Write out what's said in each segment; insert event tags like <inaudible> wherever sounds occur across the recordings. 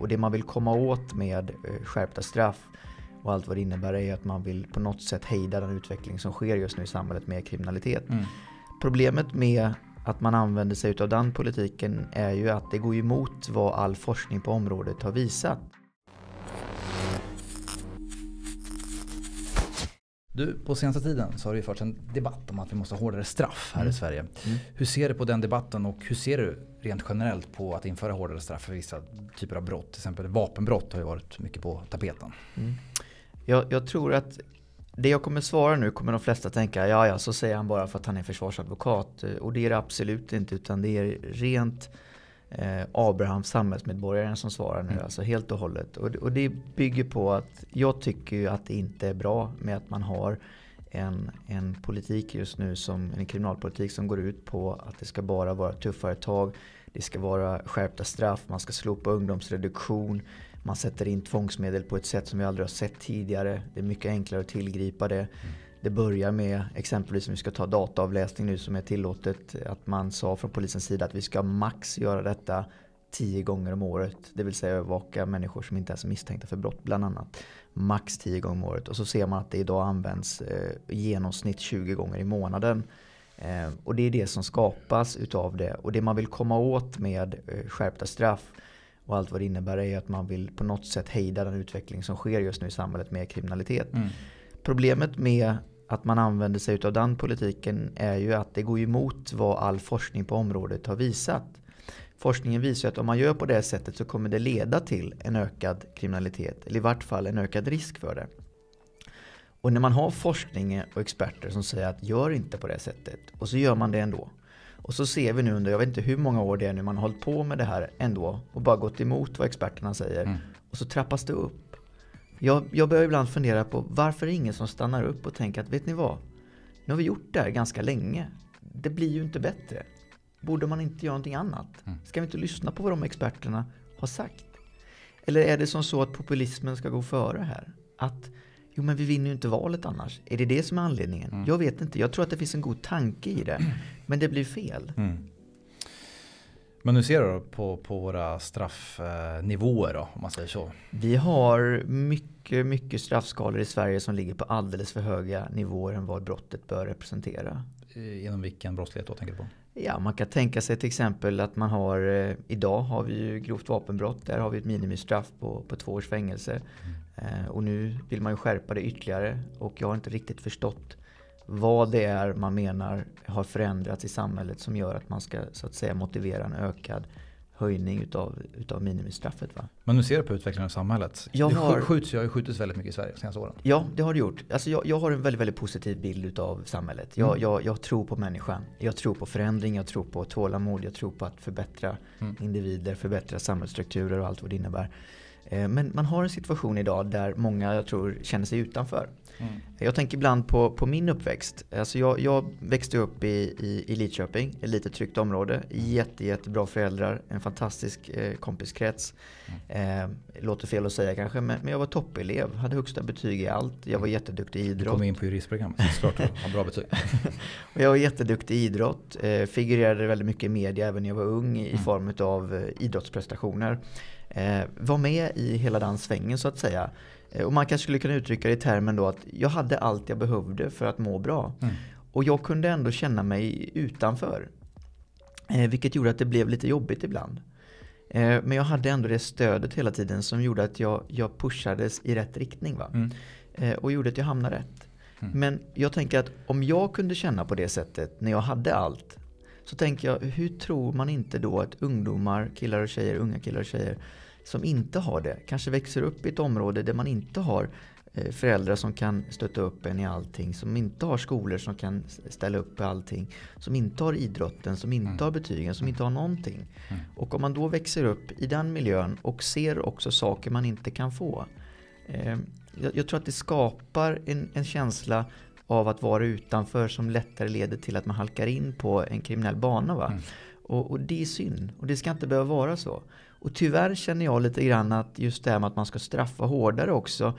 Och det man vill komma åt med eh, skärpta straff och allt vad det innebär är att man vill på något sätt hejda den utveckling som sker just nu i samhället med kriminalitet. Mm. Problemet med att man använder sig av den politiken är ju att det går emot vad all forskning på området har visat. Du, på senaste tiden så har det ju förts en debatt om att vi måste ha hårdare straff här mm. i Sverige. Mm. Hur ser du på den debatten och hur ser du rent generellt på att införa hårdare straff för vissa typer av brott? Till exempel vapenbrott har ju varit mycket på tapeten. Mm. Jag, jag, tror att det jag kommer svara nu kommer de flesta tänka, ja ja så säger han bara för att han är försvarsadvokat. Och det är det absolut inte utan det är rent eh, Abrahams samhällsmedborgaren som svarar nu, mm. alltså helt och hållet. Och, och, det bygger på att jag tycker ju att det inte är bra med att man har en, en politik just nu, som en kriminalpolitik som går ut på att det ska bara vara tuffare tag, det ska vara skärpta straff, man ska slopa ungdomsreduktion, man sätter in tvångsmedel på ett sätt som vi aldrig har sett tidigare. Det är mycket enklare att tillgripa det. Mm. Det börjar med exempelvis om vi ska ta dataavläsning nu som är tillåtet. Att man sa från polisens sida att vi ska max göra detta tio gånger om året. Det vill säga övervaka människor som inte ens är misstänkta för brott bland annat. Max tio gånger om året. Och så ser man att det idag används eh, i genomsnitt 20 gånger i månaden. Eh, och det är det som skapas utav det. Och det man vill komma åt med eh, skärpta straff och allt vad det innebär är att man vill på något sätt hejda den utveckling som sker just nu i samhället med kriminalitet. Mm. Problemet med att man använder sig av den politiken är ju att det går emot vad all forskning på området har visat. Forskningen visar att om man gör på det sättet så kommer det leda till en ökad kriminalitet. Eller i vart fall en ökad risk för det. Och när man har forskning och experter som säger att gör inte på det sättet och så gör man det ändå. Och så ser vi nu under, jag vet inte hur många år det är nu man har hållit på med det här ändå och bara gått emot vad experterna säger. Mm. Och så trappas det upp. Jag, jag börjar ibland fundera på varför är det ingen som stannar upp och tänker att vet ni vad? Nu har vi gjort det här ganska länge. Det blir ju inte bättre. Borde man inte göra någonting annat? Mm. Ska vi inte lyssna på vad de experterna har sagt? Eller är det som så att populismen ska gå före här? Att Jo men vi vinner ju inte valet annars. Är det det som är anledningen? Mm. Jag vet inte. Jag tror att det finns en god tanke i det. <clears throat> Men det blir fel. Mm. Men hur ser du på, på våra straffnivåer då, om man säger så? Vi har mycket, mycket straffskalor i Sverige som ligger på alldeles för höga nivåer än vad brottet bör representera. Genom vilken brottslighet då tänker du på? Ja, man kan tänka sig till exempel att man har, eh, idag har vi ju grovt vapenbrott, där har vi ett minimistraff på, på två års fängelse. Mm. Eh, och nu vill man ju skärpa det ytterligare och jag har inte riktigt förstått vad det är man menar har förändrats i samhället som gör att man ska så att säga motivera en ökad höjning utav, utav minimistraffet. Va? Men nu ser du på utvecklingen i samhället. Jag det har, skjuts, jag har skjutits väldigt mycket i Sverige de senaste åren. Ja, det har det gjort. Alltså jag, jag har en väldigt, väldigt positiv bild utav samhället. Jag, mm. jag, jag, tror på människan. Jag tror på förändring, jag tror på tålamod, jag tror på att förbättra mm. individer, förbättra samhällsstrukturer och allt vad det innebär. Eh, men man har en situation idag där många, jag tror, känner sig utanför. Mm. Jag tänker ibland på, på min uppväxt. Alltså jag, jag växte upp i, i, i Lidköping, ett litet tryggt område. Jätte, jättebra föräldrar, en fantastisk eh, kompiskrets. Mm. Eh, låter fel att säga kanske, men, men jag var toppelev. Hade högsta betyg i allt. Jag var jätteduktig i idrott. Du kom in på juristprogrammet, så klart du har bra betyg. och <laughs> jag var jätteduktig i idrott. Eh, figurerade väldigt mycket i media även när jag var ung i mm. form av eh, idrottsprestationer. Eh, var med i hela den svängen så att säga. Eh, och man kanske skulle kunna uttrycka det i termen då att jag hade allt jag behövde för att må bra. Mm. Och jag kunde ändå känna mig utanför. Eh, vilket gjorde att det blev lite jobbigt ibland. Men jag hade ändå det stödet hela tiden som gjorde att jag, jag pushades i rätt riktning. Va? Mm. Och gjorde att jag hamnade rätt. Mm. Men jag tänker att om jag kunde känna på det sättet när jag hade allt. Så tänker jag, hur tror man inte då att ungdomar, killar och tjejer, unga killar och tjejer som inte har det kanske växer upp i ett område där man inte har eh, föräldrar som kan stötta upp en i allting, som inte har skolor som kan ställa upp i allting, som inte har idrotten, som inte mm. har betygen, som inte har någonting. Mm. Och om man då växer upp i den miljön och ser också saker man inte kan få. Eh, jag, jag, tror att det skapar en, en, känsla av att vara utanför som lättare leder till att man halkar in på en kriminell bana. Va? Mm. Och, och, det är synd. Och det ska inte behöva vara så. Och tyvärr känner jag lite grann att just det här med att man ska straffa hårdare också.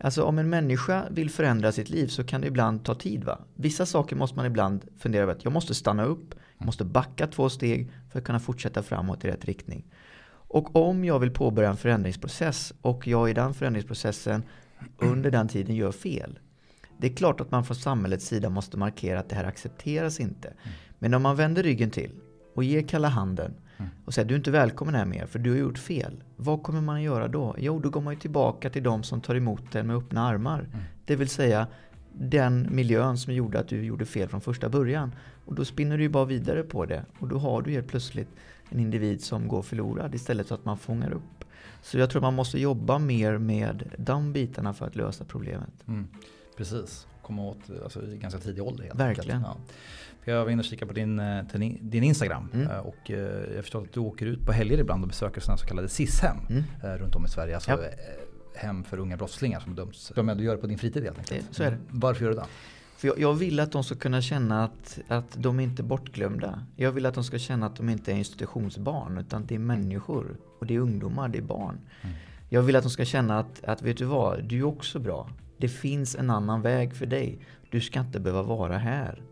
Alltså om en människa vill förändra sitt liv så kan det ibland ta tid. va? Vissa saker måste man ibland fundera över. Att jag måste stanna upp, jag måste backa två steg för att kunna fortsätta framåt i rätt riktning. Och om jag vill påbörja en förändringsprocess och jag i den förändringsprocessen under den tiden gör fel. Det är klart att man från samhällets sida måste markera att det här accepteras inte. Mm. Men om man vänder ryggen till och ger kalla handen. Och säger du är inte välkommen här mer för du har gjort fel. Vad kommer man att göra då? Jo, då går man ju tillbaka till de som tar emot en med öppna armar. Mm. Det vill säga den miljön som gjorde att du gjorde fel från första början. Och då spinner du ju bara vidare på det. Och då har du helt plötsligt en individ som går förlorad istället för att man fångar upp. Så jag tror man måste jobba mer med de bitarna för att lösa problemet. Mm. Precis, komma åt alltså, i ganska tidig ålder. Helt Verkligen. Ja. Jag var inne och kikade på din, eh, din Instagram mm. Eh, och eh, jag förstår att du åker ut på helger ibland och besöker sådana så kallade SIS-hem mm. runt om i Sverige. Alltså ja. hem för unga brottslingar som döms. Du gör det på din fritid helt enkelt. Så är det. Varför gör du det? För jag, jag, vill att de ska kunna känna att, att de inte är bortglömda. Jag vill att de ska känna att de inte är institutionsbarn utan det är människor. Och det är ungdomar, det är barn. Mm. Jag vill att de ska känna att, att vet du vad, du är också bra. Det finns en annan väg för dig. Du ska inte behöva vara här.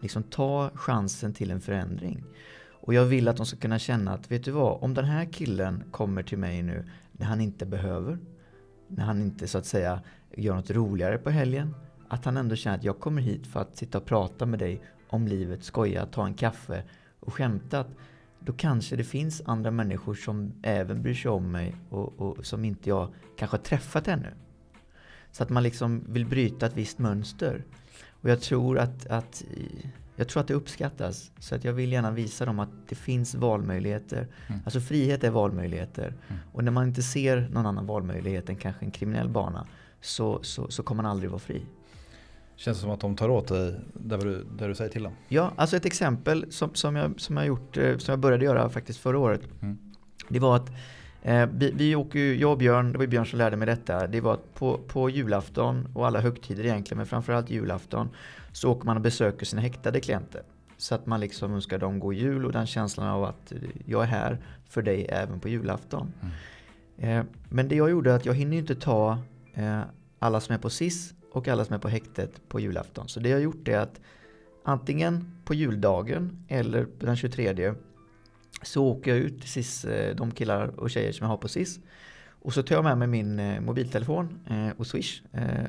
Liksom ta chansen till en förändring. Och jag vill att de ska kunna känna att, vet du vad, om den här killen kommer till mig nu när han inte behöver, när han inte så att säga gör något roligare på helgen, att han ändå känner att jag kommer hit för att sitta och prata med dig om livet, skoja, ta en kaffe och skämta. Då kanske det finns andra människor som även bryr sig om mig och, och som inte jag kanske har träffat ännu. Så att man liksom vill bryta ett visst mönster. Och jag tror att, att, jag tror att det uppskattas. Så att jag vill gärna visa dem att det finns valmöjligheter. Mm. Alltså frihet är valmöjligheter. Mm. Och när man inte ser någon annan valmöjlighet än kanske en kriminell bana så, så, så kommer man aldrig vara fri. Känns det som att de tar åt dig där du, där du säger till dem? Ja, alltså ett exempel som, som, jag, som, jag, gjort, eh, som jag började göra faktiskt förra året. Mm. Det var att eh, vi, vi åker ju, jag och Björn, det var Björn som lärde mig detta. Det var att på, på julafton och alla högtider egentligen, men framförallt julafton, så åker man och besöker sina häktade klienter. Så att man liksom önskar dem god jul och den känslan av att jag är här för dig även på julafton. Mm. Eh, men det jag gjorde är att jag hinner inte ta eh, alla som är på SIS och alla som är på häktet på julafton. Så det jag har gjort är att antingen på juldagen eller den 23 så åker jag ut till SIS, eh, de killar och tjejer som jag har på SIS. Och så tar jag med mig min eh, mobiltelefon eh, och Swish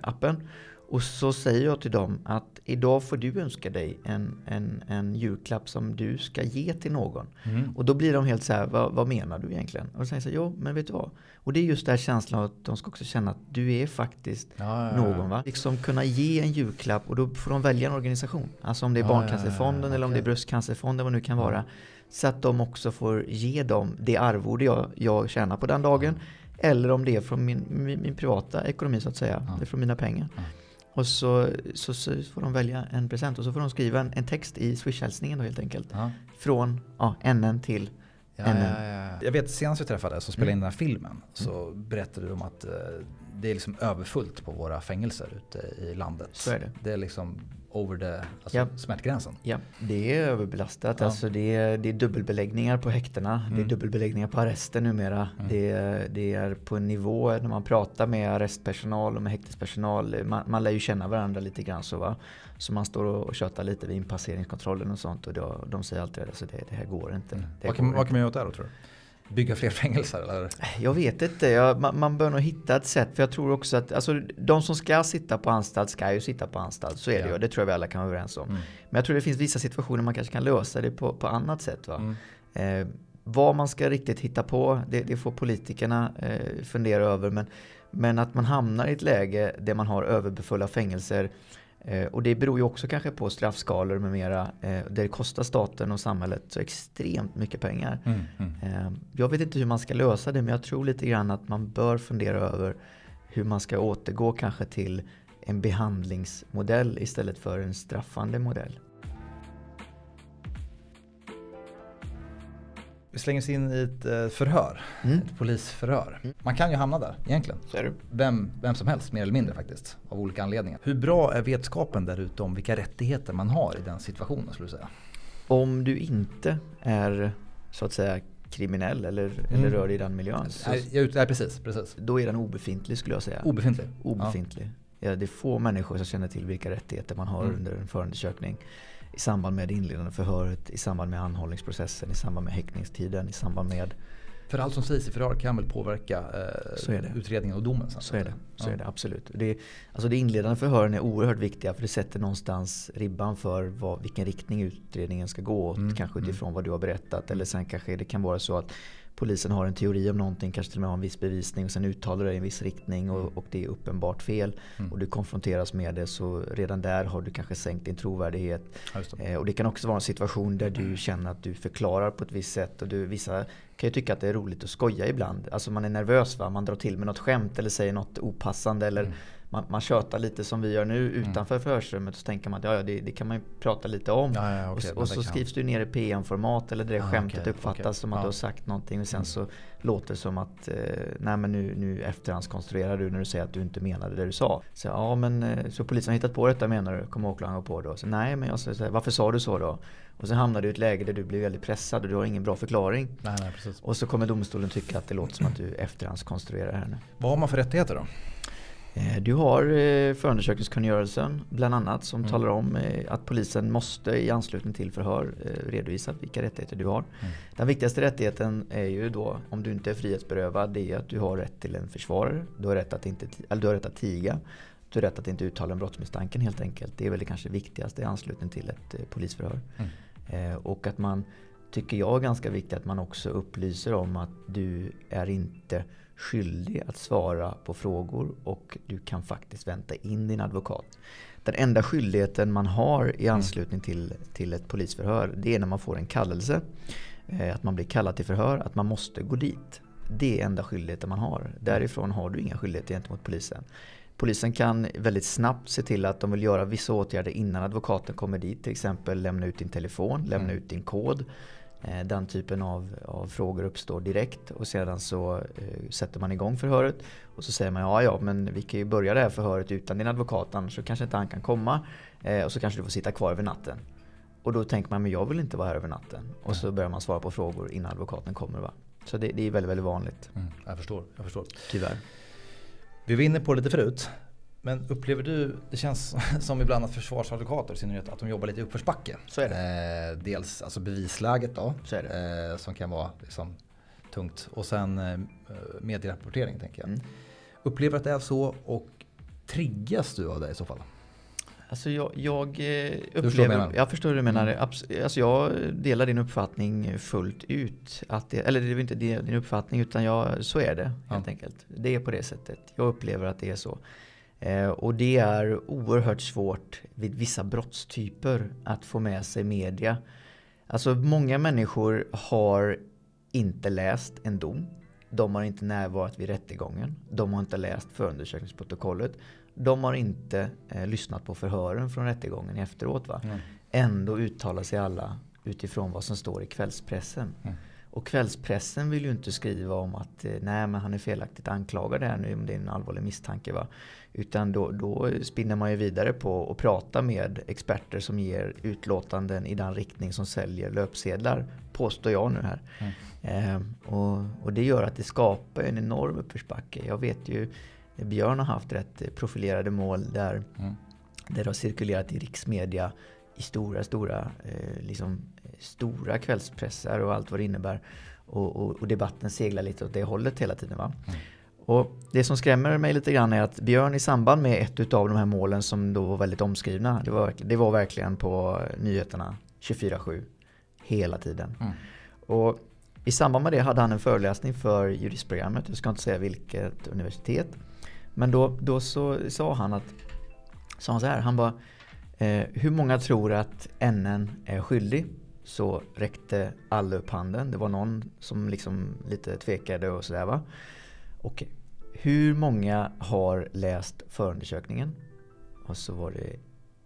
appen och så säger jag till dem att idag får du önska dig en, en, en julklapp som du ska ge till någon. Mm. Och då blir de helt så här, vad, vad menar du egentligen? Och då säger jag så här, jo men vet du vad? Och det är just den här känslan att de ska också känna att du är faktiskt ja, ja, någon. Va? Liksom kunna ge en julklapp och då får de välja en organisation. Alltså om det är Barncancerfonden eller om det är Bröstcancerfonden, vad det nu kan vara. Så att de också får ge dem det arvode jag, jag tjänar på den dagen. Eller om det är från min, min, min privata ekonomi så att säga. Det är från mina pengar. Och så, så, så, får de välja en present och så får de skriva en, en text i Swish-hälsningen helt enkelt. Ja. Från ja, NN till ja. Ja, ja, Jag vet senast vi träffades och spelade mm. in den här filmen så mm. berättade om att eh, det är liksom överfullt på våra fängelser ute i landet. Så är det. Det är liksom over the alltså ja. smärtgränsen. Ja, det är överbelastat. Ja. Alltså det, är, det är dubbelbeläggningar på häktena. Mm. Det är mm. dubbelbeläggningar på arresten numera. Mm. Det, är, det är på en nivå när man pratar med arrestpersonal och med häktespersonal. Man, man lär ju känna varandra lite grann så va. Så man står och tjötar lite vid inpasseringskontrollen och sånt. Och då, de säger alltid att alltså det, det här går inte. Mm. Det vad, kan, vad kan man göra åt det då tror du? Bygga fler fängelser? Eller? Jag vet inte. Jag, man, man bör nog hitta ett sätt. För jag tror också att alltså, de som ska sitta på anstalt ska ju sitta på anstalt. Så är ja. det ju. Det tror jag vi alla kan vara överens om. Mm. Men jag tror det finns vissa situationer man kanske kan lösa det på, på annat sätt. Va? Mm. Eh, vad man ska riktigt hitta på, det, det får politikerna eh, fundera över. Men, men att man hamnar i ett läge där man har överbefulla fängelser och det beror ju också kanske på straffskalor med mera. Eh, där det kostar staten och samhället så extremt mycket pengar. Mm, mm. Eh, jag vet inte hur man ska lösa det men jag tror lite grann att man bör fundera över hur man ska återgå kanske till en behandlingsmodell istället för en straffande modell. Vi slänger oss in i ett eh, förhör, mm. ett polisförhör. Mm. Man kan ju hamna där egentligen. Vem, vem som helst mer eller mindre faktiskt. Av olika anledningar. Hur bra är vetskapen där ute om vilka rättigheter man har i den situationen skulle du säga? Om du inte är så att säga kriminell eller, mm. eller rör dig i den miljön. Så, nej, nej, precis, precis. Då är den obefintlig skulle jag säga. Obefintlig? Obefintlig. Ja. ja det är få människor som känner till vilka rättigheter man har mm. under en förundersökning i samband med det inledande förhöret, i samband med anhållningsprocessen, i samband med häktningstiden, i samband med För allt som sägs i förhör kan väl påverka eh, utredningen och domen? Sen, så är det, så ja. är det absolut. Det, alltså det inledande förhören är oerhört viktiga för det sätter någonstans ribban för vad, vilken riktning utredningen ska gå åt. Mm, kanske mm. utifrån mm. vad du har berättat. Eller sen kanske det kan vara så att polisen har en teori om någonting, kanske till och med har en viss bevisning och sen uttalar det i en viss riktning och, och det är uppenbart fel. Mm. Och du konfronteras med det så redan där har du kanske sänkt din trovärdighet. Det. Eh, och det kan också vara en situation där du känner att du förklarar på ett visst sätt och du, vissa kan ju tycka att det är roligt att skoja ibland. Alltså man är nervös va, man drar till med något skämt eller säger något opassande eller mm man, man tjötar lite som vi gör nu mm. utanför mm. förhörsrummet. Så tänker man att ja, ja det, det, kan man ju prata lite om. Ja, ja, okay, och, och, så skrivs det ner i PM-format eller det ah, skämtet okay, uppfattas okay. som att du har sagt någonting. Och sen mm. så låter det som att eh, nej men nu, nu efterhandskonstruerar du när du säger att du inte menade det du sa. Så, ja, men, eh, så polisen har hittat på detta menar du? Kommer åklagaren på då? Så, nej men jag säger varför sa du så då? Och sen hamnar du i ett läge där du blir väldigt pressad och du har ingen bra förklaring. Nej, nej, och så kommer domstolen tycka att det låter som att du efterhandskonstruerar här nu. Vad har man för rättigheter då? Eh, du har eh, förundersökningskungörelsen bland annat som mm. talar om eh, att polisen måste i anslutning till förhör redovisa vilka rättigheter du har. Mm. Den viktigaste rättigheten är ju då om du inte är frihetsberövad det är att du har rätt till en försvarare. Du har rätt att, inte, eller du har rätt att tiga. Du har rätt att inte uttala en brottsmisstanken helt enkelt. Det är väl det kanske viktigaste i anslutning till ett polisförhör. Mm. Och att man, tycker jag är ganska viktigt att man också upplyser om att du är inte skyldig att svara på frågor och du kan faktiskt vänta in din advokat. Den enda skyldigheten man har i mm. anslutning till, till ett polisförhör det är när man får en kallelse. Eh, att man blir kallad till förhör, att man måste gå dit. Det är enda skyldigheten man har. Därifrån har du inga skyldigheter gentemot polisen. Polisen kan väldigt snabbt se till att de vill göra vissa åtgärder innan advokaten kommer dit. Till exempel lämna ut din telefon, lämna mm. ut din kod. Eh, den typen av, av, frågor uppstår direkt och sedan så eh, sätter man igång förhöret och så säger man ja ja men vi kan ju börja det här förhöret utan din advokat annars så kanske inte han kan komma eh, och så kanske du får sitta kvar över natten. Och då tänker man men jag vill inte vara här över natten och så börjar man svara på frågor innan advokaten kommer. Va? Så det, det är väldigt, väldigt vanligt. Mm, jag förstår, jag förstår. Tyvärr. Vi var inne på det lite förut men upplever du, det känns <laughs> som ibland att försvarsadvokater i synnerhet att de jobbar lite i uppförsbacke. Så är det. Eh, dels alltså bevisläget då. Så är det. Eh, som kan vara liksom, tungt. Och sen eh, medierapportering tänker jag. Mm. Upplever att det är så och triggas du av det i så fall? Alltså jag, jag eh, upplever, jag, jag förstår hur du menar. Mm. Alltså jag delar din uppfattning fullt ut. Att det, eller det är inte din uppfattning utan jag, så är det helt ja. enkelt. Det är på det sättet. Jag upplever att det är så. Eh, och det är oerhört svårt vid vissa brottstyper att få med sig media. Alltså många människor har inte läst en dom. De har inte närvarat vid rättegången. De har inte läst förundersökningsprotokollet. De har inte eh, lyssnat på förhören från rättegången efteråt. Va? Mm. Ändå uttalar sig alla utifrån vad som står i kvällspressen. Mm. Och kvällspressen vill ju inte skriva om att eh, nej men han är felaktigt anklagad här nu om det är en allvarlig misstanke. Va? Utan då, då spinner man ju vidare på att prata med experter som ger utlåtanden i den riktning som säljer löpsedlar. Påstår jag nu här. Mm. Eh, och, och, det gör att det skapar en enorm uppförsbacke. Jag vet ju Björn har haft rätt profilerade mål där, mm. där det har cirkulerat i riksmedia i stora, stora, eh, liksom, stora kvällspressar och allt vad det innebär. Och, och, och, debatten seglar lite åt det hållet hela tiden. Va? Mm. Och det som skrämmer mig lite grann är att Björn i samband med ett av de här målen som då var väldigt omskrivna. Det var, det var verkligen på nyheterna 24-7 hela tiden. Mm. Och i samband med det hade han en föreläsning för juristprogrammet. Jag ska inte säga vilket universitet. Men då, då så sa han att sa han så här. Han bara eh, Hur många tror att NN är skyldig? Så räckte alla upp handen. Det var någon som liksom lite tvekade och sådär va. Okej. Hur många har läst förundersökningen? Och så var det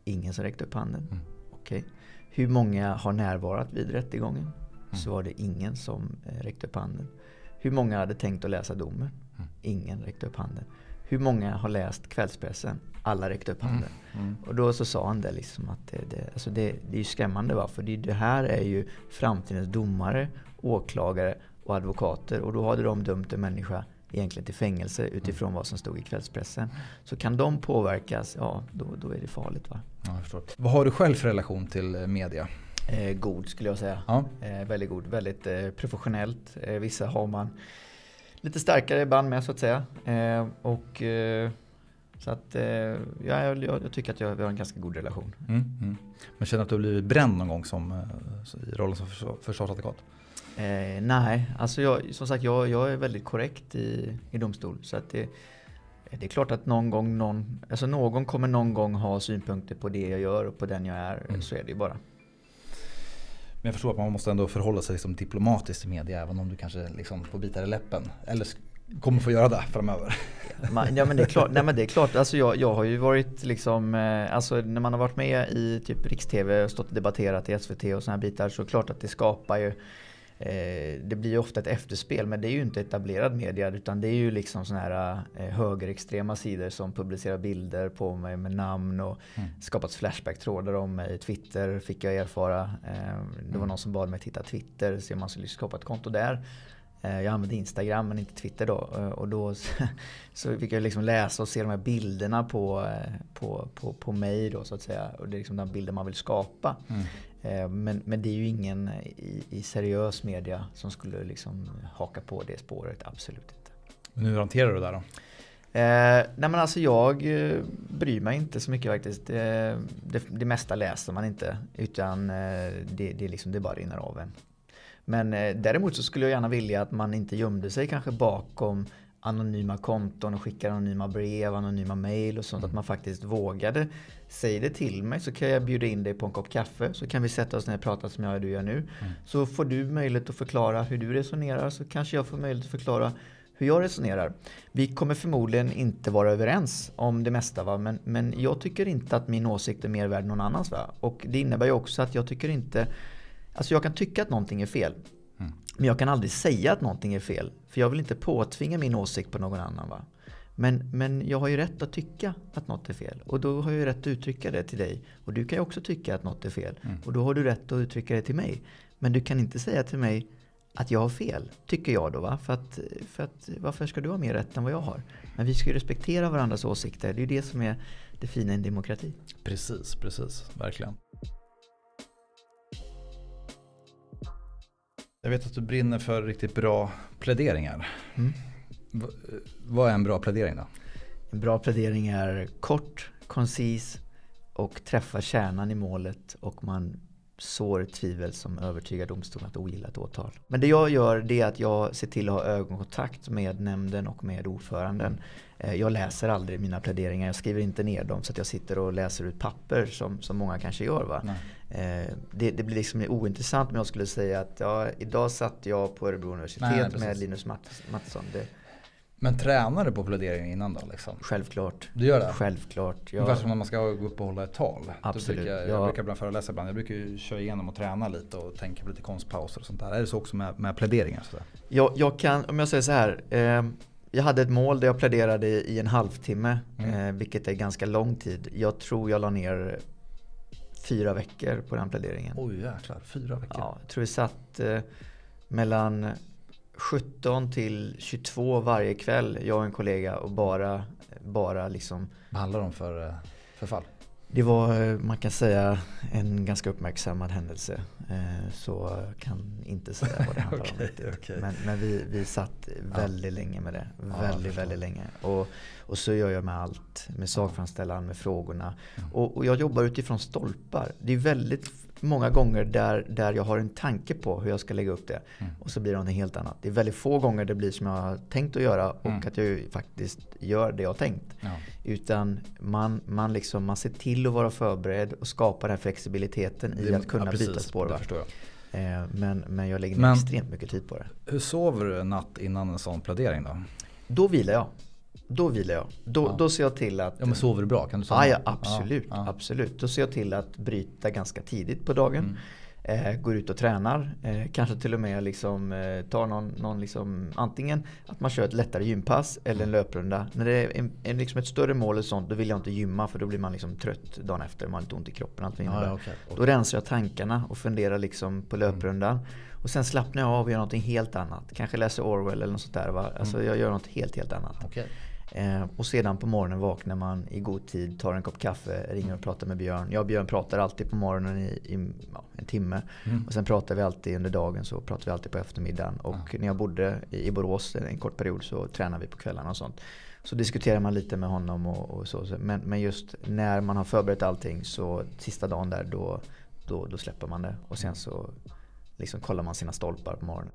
ingen som räckte upp handen. Mm. Okej. Hur många har närvarat vid rättegången? Mm. Så var det ingen som eh, räckte upp handen. Hur många hade tänkt att läsa domen? Mm. Ingen räckte upp handen. Hur många har läst kvällspressen? Alla räckte upp handen. Mm. Mm. Och då så sa han det liksom att det, det, alltså det, det är ju skrämmande. Va? För det, det här är ju framtidens domare, åklagare och advokater. Och då hade de dömt en människa egentligen till fängelse utifrån vad som stod i kvällspressen. Så kan de påverkas, ja då, då är det farligt. Va? Ja, Vad har du själv för relation till eh, media? Eh, god skulle jag säga. Ja. Eh, väldigt god, väldigt eh, professionellt. Eh, vissa har man lite starkare band med så att säga. Eh, och eh, så att eh, ja, jag, jag, tycker att jag, vi har en ganska god relation. Mm, mm. Men känner du att du har blivit bränd någon gång som, eh, i rollen som försvarsadvokat? Eh, nej, alltså jag, som sagt jag, jag är väldigt korrekt i, i domstol. Så att det, det är klart att någon gång någon, alltså någon kommer någon gång ha synpunkter på det jag gör och på den jag är. Mm. Så är det ju bara. Men jag förstår att man måste ändå förhålla sig liksom diplomatiskt till media även om du kanske liksom får bita i läppen. Eller kommer få göra det framöver. ja men det är klart, nej, men det är klart alltså jag, jag har ju varit liksom, eh, alltså när man har varit med i typ Riks-TV och stått och debatterat i SVT och sådana bitar så är det klart att det skapar ju Eh, det blir ju ofta ett efterspel men det är ju inte etablerad media utan det är ju liksom sådana här eh, högerextrema sidor som publicerar bilder på mig med namn och mm. skapat flashback-trådar om mig. Twitter fick jag erfara. Eh, det var mm. någon som bad mig titta Twitter så man skulle skapa ett konto där. Jag använde Instagram men inte Twitter då. Och då <laughs> så fick jag liksom läsa och se de här bilderna på, på, på, på mig då så att säga. Och det är liksom den bilden man vill skapa. Mm. Eh, men, men det är ju ingen i, i seriös media som skulle liksom haka på det spåret, absolut inte. Men hur hanterar du det då? Eh, nej men alltså jag eh, bryr mig inte så mycket faktiskt. Eh, det, det mesta läser man inte utan eh, det, det, liksom, det bara rinner av en. Men eh, däremot så skulle jag gärna vilja att man inte gömde sig kanske bakom anonyma konton och skickar anonyma brev, anonyma mail och sånt. Mm. Att man faktiskt vågade. Säg det till mig så kan jag bjuda in dig på en kopp kaffe. Så kan vi sätta oss ner och prata som jag och du gör nu. Mm. Så får du möjlighet att förklara hur du resonerar så kanske jag får möjlighet att förklara hur jag resonerar. Vi kommer förmodligen inte vara överens om det mesta va? Men, men jag tycker inte att min åsikt är mer värd än någon annans. Va? Och det innebär ju också att jag tycker inte Alltså jag kan tycka att någonting är fel. Mm. Men jag kan aldrig säga att någonting är fel. För jag vill inte påtvinga min åsikt på någon annan. Va? Men, men jag har ju rätt att tycka att något är fel. Och då har jag ju rätt att uttrycka det till dig. Och du kan ju också tycka att något är fel. Mm. Och då har du rätt att uttrycka det till mig. Men du kan inte säga till mig att jag har fel, tycker jag då. Va? För, att, för att varför ska du ha mer rätt än vad jag har? Men vi ska ju respektera varandras åsikter. Det är ju det som är det fina i en demokrati. Precis, precis. Verkligen. Jag vet att du brinner för riktigt bra pläderingar. Mm. Vad är en bra plädering då? En bra plädering är kort, koncis och träffar kärnan i målet och man sår tvivel som övertygar domstolen att ogilla ett åtal. Men det jag gör det är att jag ser till att ha ögonkontakt med nämnden och med ordföranden. Eh, jag läser aldrig mina pläderingar, jag skriver inte ner dem så att jag sitter och läser ut papper som, som många kanske gör. Va? Eh, det, det, blir liksom ointressant om jag skulle säga att ja, idag satt jag på Örebro universitet nej, med Linus Mattisson. Det, men tränar du på pläderingen innan då? Liksom? Självklart. Du gör det? Självklart. Jag... Ungefär som när man ska gå upp och hålla ett tal. Absolut. Brukar, jag, jag brukar ibland föreläsa ibland. Jag brukar köra igenom och träna lite och tänka på lite konstpauser och sånt där. Är det så också med, med pläderingar? Så jag, jag kan, om jag säger så här. Eh, jag hade ett mål där jag pläderade i en halvtimme. Mm. Eh, vilket är ganska lång tid. Jag tror jag la ner fyra veckor på den pläderingen. Oj jäklar, fyra veckor? Ja, jag tror vi satt eh, mellan 17 till 22 varje kväll, jag och en kollega och bara, bara liksom Vad handlar om för, eh, för fall? Det var, eh, man kan säga, en ganska uppmärksammad händelse. Eh, så jag kan inte säga vad det <laughs> handlar okay, om. Okay. Men, men, vi, vi satt väldigt ja. länge med det. Väldigt, ja, väldigt länge. Och, och så gör jag med allt. Med sakframställan, med frågorna. Mm. Och, och, jag jobbar utifrån stolpar. Det är väldigt många gånger där, där jag har en tanke på hur jag ska lägga upp det. Mm. Och så blir det något helt annat. Det är väldigt få gånger det blir som jag har tänkt att göra och mm. att jag faktiskt gör det jag har tänkt. Ja. Utan man, man, liksom, man ser till att vara förberedd och skapa den här flexibiliteten det, i att kunna ja, precis, byta spår. Eh, men, men jag lägger ner extremt mycket tid på det. Hur sover du en natt innan en sån plädering då? Då vilar jag. Då vilar jag. Då, ja. då ser jag till att... Ja men sover du bra? Kan du sova? Ja, ja absolut, ja, absolut. Då ser jag till att bryta ganska tidigt på dagen. Mm. Eh, går ut och tränar. Eh, kanske till och med liksom, eh, tar någon, någon liksom, antingen att man kör ett lättare gympass eller en mm. löprunda. När det är en, en, liksom ett större mål och sånt då vill jag inte gymma för då blir man liksom trött dagen efter. Man har lite ont i kroppen. Allt ja, okay, okay. Då rensar jag tankarna och funderar liksom på löprundan. Mm. Och sen slappnar jag av och gör någonting helt annat. Kanske läser Orwell eller något sånt där. Va? Alltså jag gör något helt, helt annat. Okay. Eh, och sedan på morgonen vaknar man i god tid, tar en kopp kaffe, ringer och pratar med Björn. Jag och Björn pratar alltid på morgonen i, i ja, en timme. Mm. Och sen pratar vi alltid under dagen, så pratar vi alltid på eftermiddagen. Och ja. när jag bodde i, i Borås en kort period så tränade vi på kvällarna och sånt. Så diskuterar man lite med honom och, och så. Men, men, just när man har förberett allting så sista dagen där då, då, då släpper man det. Och sen så liksom kollar man sina stolpar på morgonen.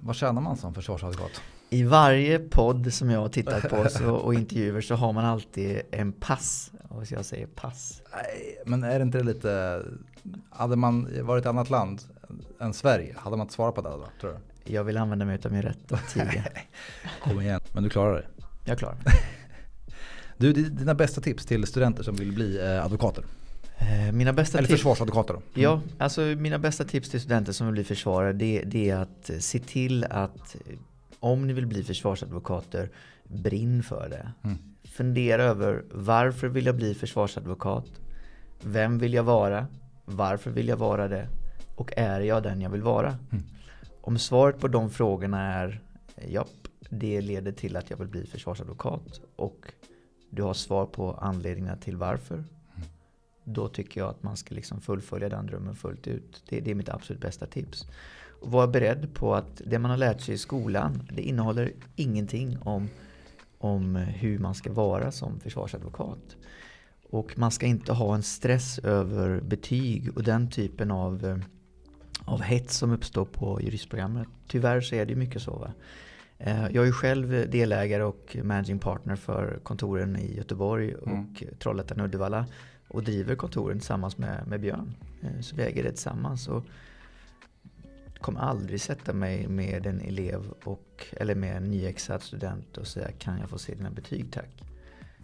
Vad tjänar man som försvarsadvokat? I varje podd som jag har tittat på så, och intervjuer så har man alltid en pass. Och så jag säger pass. Nej, men är det inte lite... Hade man varit i ett annat land än Sverige, hade man inte svarat på det då? Tror du? Jag vill använda mig av min rätt att tiga. <laughs> Kom igen, men du klarar det? Jag klarar <laughs> Du, dina bästa tips till studenter som vill bli eh, advokater? Eh, mina bästa Eller försvarsadvokater då? Mm. Ja, alltså mina bästa tips till studenter som vill bli försvarare det, det, är att se till att om ni vill bli försvarsadvokater, brinn för det. Mm. Fundera över varför vill jag bli försvarsadvokat? Vem vill jag vara? Varför vill jag vara det? Och är jag den jag vill vara? Mm. Om svaret på de frågorna är japp, det leder till att jag vill bli försvarsadvokat och du har svar på anledningarna till varför då tycker jag att man ska liksom fullfölja den drömmen fullt ut. Det, det är mitt absolut bästa tips. Och var beredd på att det man har lärt sig i skolan, det innehåller ingenting om, om hur man ska vara som försvarsadvokat. Och man ska inte ha en stress över betyg och den typen av, av hets som uppstår på juristprogrammet. Tyvärr så är det mycket så. Va? Eh, jag är själv delägare och managing partner för kontoren i Göteborg och mm. Trollhättan och Uddevalla och driver kontoren tillsammans med, med Björn. Eh, så vi äger det tillsammans. Och kommer aldrig sätta mig med en elev och, eller med en nyexad student och säga kan jag få se dina betyg tack.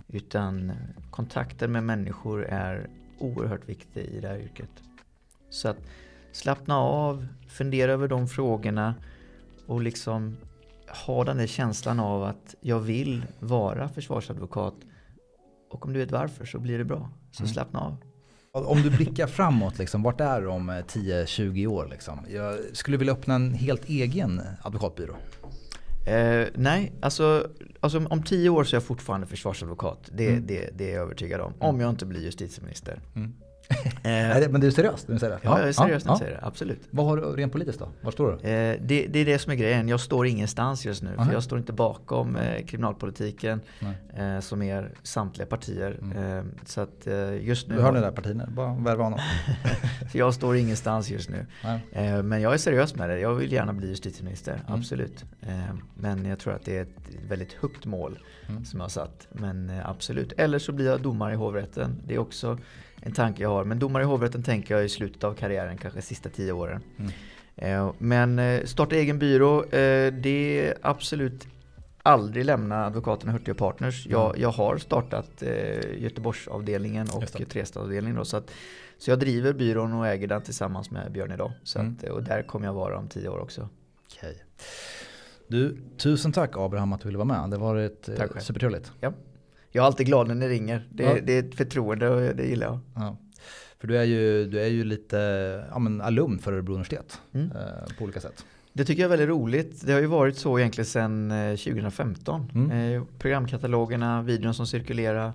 Utan eh, kontakten med människor är oerhört viktig i det här yrket. Så att slappna av, fundera över de frågorna och liksom ha den där känslan av att jag vill vara försvarsadvokat och om du vet varför så blir det bra. Så mm. slappna av. Om du blickar framåt, liksom, vart är du om 10-20 eh, år? Liksom? Jag skulle vilja öppna en helt egen advokatbyrå. Eh, nej, alltså, alltså om 10 år så är jag fortfarande försvarsadvokat. Det, mm. det, det är jag övertygad om. Om jag inte blir justitieminister. Mm. Eh, <laughs> men du är seriös? Du är seriös? Ja, jag är seriös när jag säger det. Absolut. Vad har du rent politiskt då? Var står du? Eh, det, det, är det som är grejen. Jag står ingenstans just nu. För jag står inte bakom eh, kriminalpolitiken eh, som är samtliga partier. Mm. Eh, så att eh, just nu... Du hör ni där partierna, bara värva honom. <laughs> jag står ingenstans just nu. men jag är seriös med det. Jag vill gärna bli justitieminister. Mm. Absolut. men jag tror att det är ett väldigt högt mål mm. som jag har satt. Men absolut. Eller så blir jag domare i hovrätten. Det är också en tanke jag har. Men domare i hovrätten tänker jag i slutet av karriären, kanske sista tio åren. Mm. Eh, men eh, starta egen byrå, eh, det är absolut aldrig lämna advokaterna Hurtig och Partners. Jag, mm. jag har startat Göteborgsavdelningen och Trestadsavdelningen. Så, så jag driver byrån och äger den tillsammans med Björn idag. Så mm. att, och där kommer jag vara om tio år också. Okay. Du, tusen tack Abraham att du ville vara med. Det har varit supertrevligt. Ja. Jag är alltid glad när ni ringer. Det, ja. det är ett förtroende och det gillar jag. Ja. För du är ju, du är ju lite ja, men alumn för Örebro universitet mm. eh, på olika sätt. Det tycker jag är väldigt roligt. Det har ju varit så egentligen sedan 2015. Mm. Eh, programkatalogerna, videon som cirkulerar,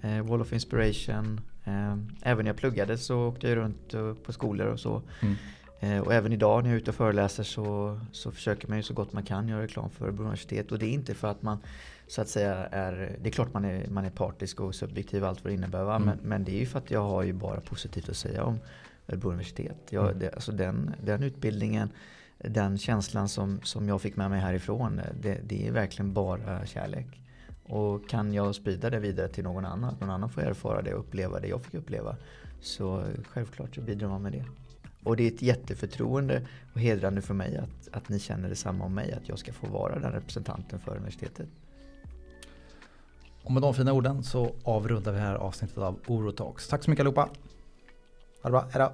eh, Wall of Inspiration. Eh, även när jag pluggade så åkte jag runt eh, på skolor och så. Mm. Eh, och även idag när jag är ute och föreläser så, så försöker man ju så gott man kan göra reklam för Örebro universitet. Och det är inte för att man så att säga är, det är klart man är, man är partisk och subjektiv allt vad det innebär. Mm. Men, men, det är ju för att jag har ju bara positivt att säga om Örebro universitet. Jag, mm. det, alltså den, den utbildningen, den känslan som, som jag fick med mig härifrån, det, det är verkligen bara kärlek. Och kan jag sprida det vidare till någon annan, någon annan får erfara det och uppleva det jag fick uppleva. Så självklart så bidrar man med det. Och det är ett jätteförtroende och hedrande för mig att, att ni känner detsamma om mig, att jag ska få vara den representanten för universitetet. Och med de fina orden så avrundar vi det här avsnittet av Orotalks. Tack så mycket allihopa. Ha det bra, hejdå.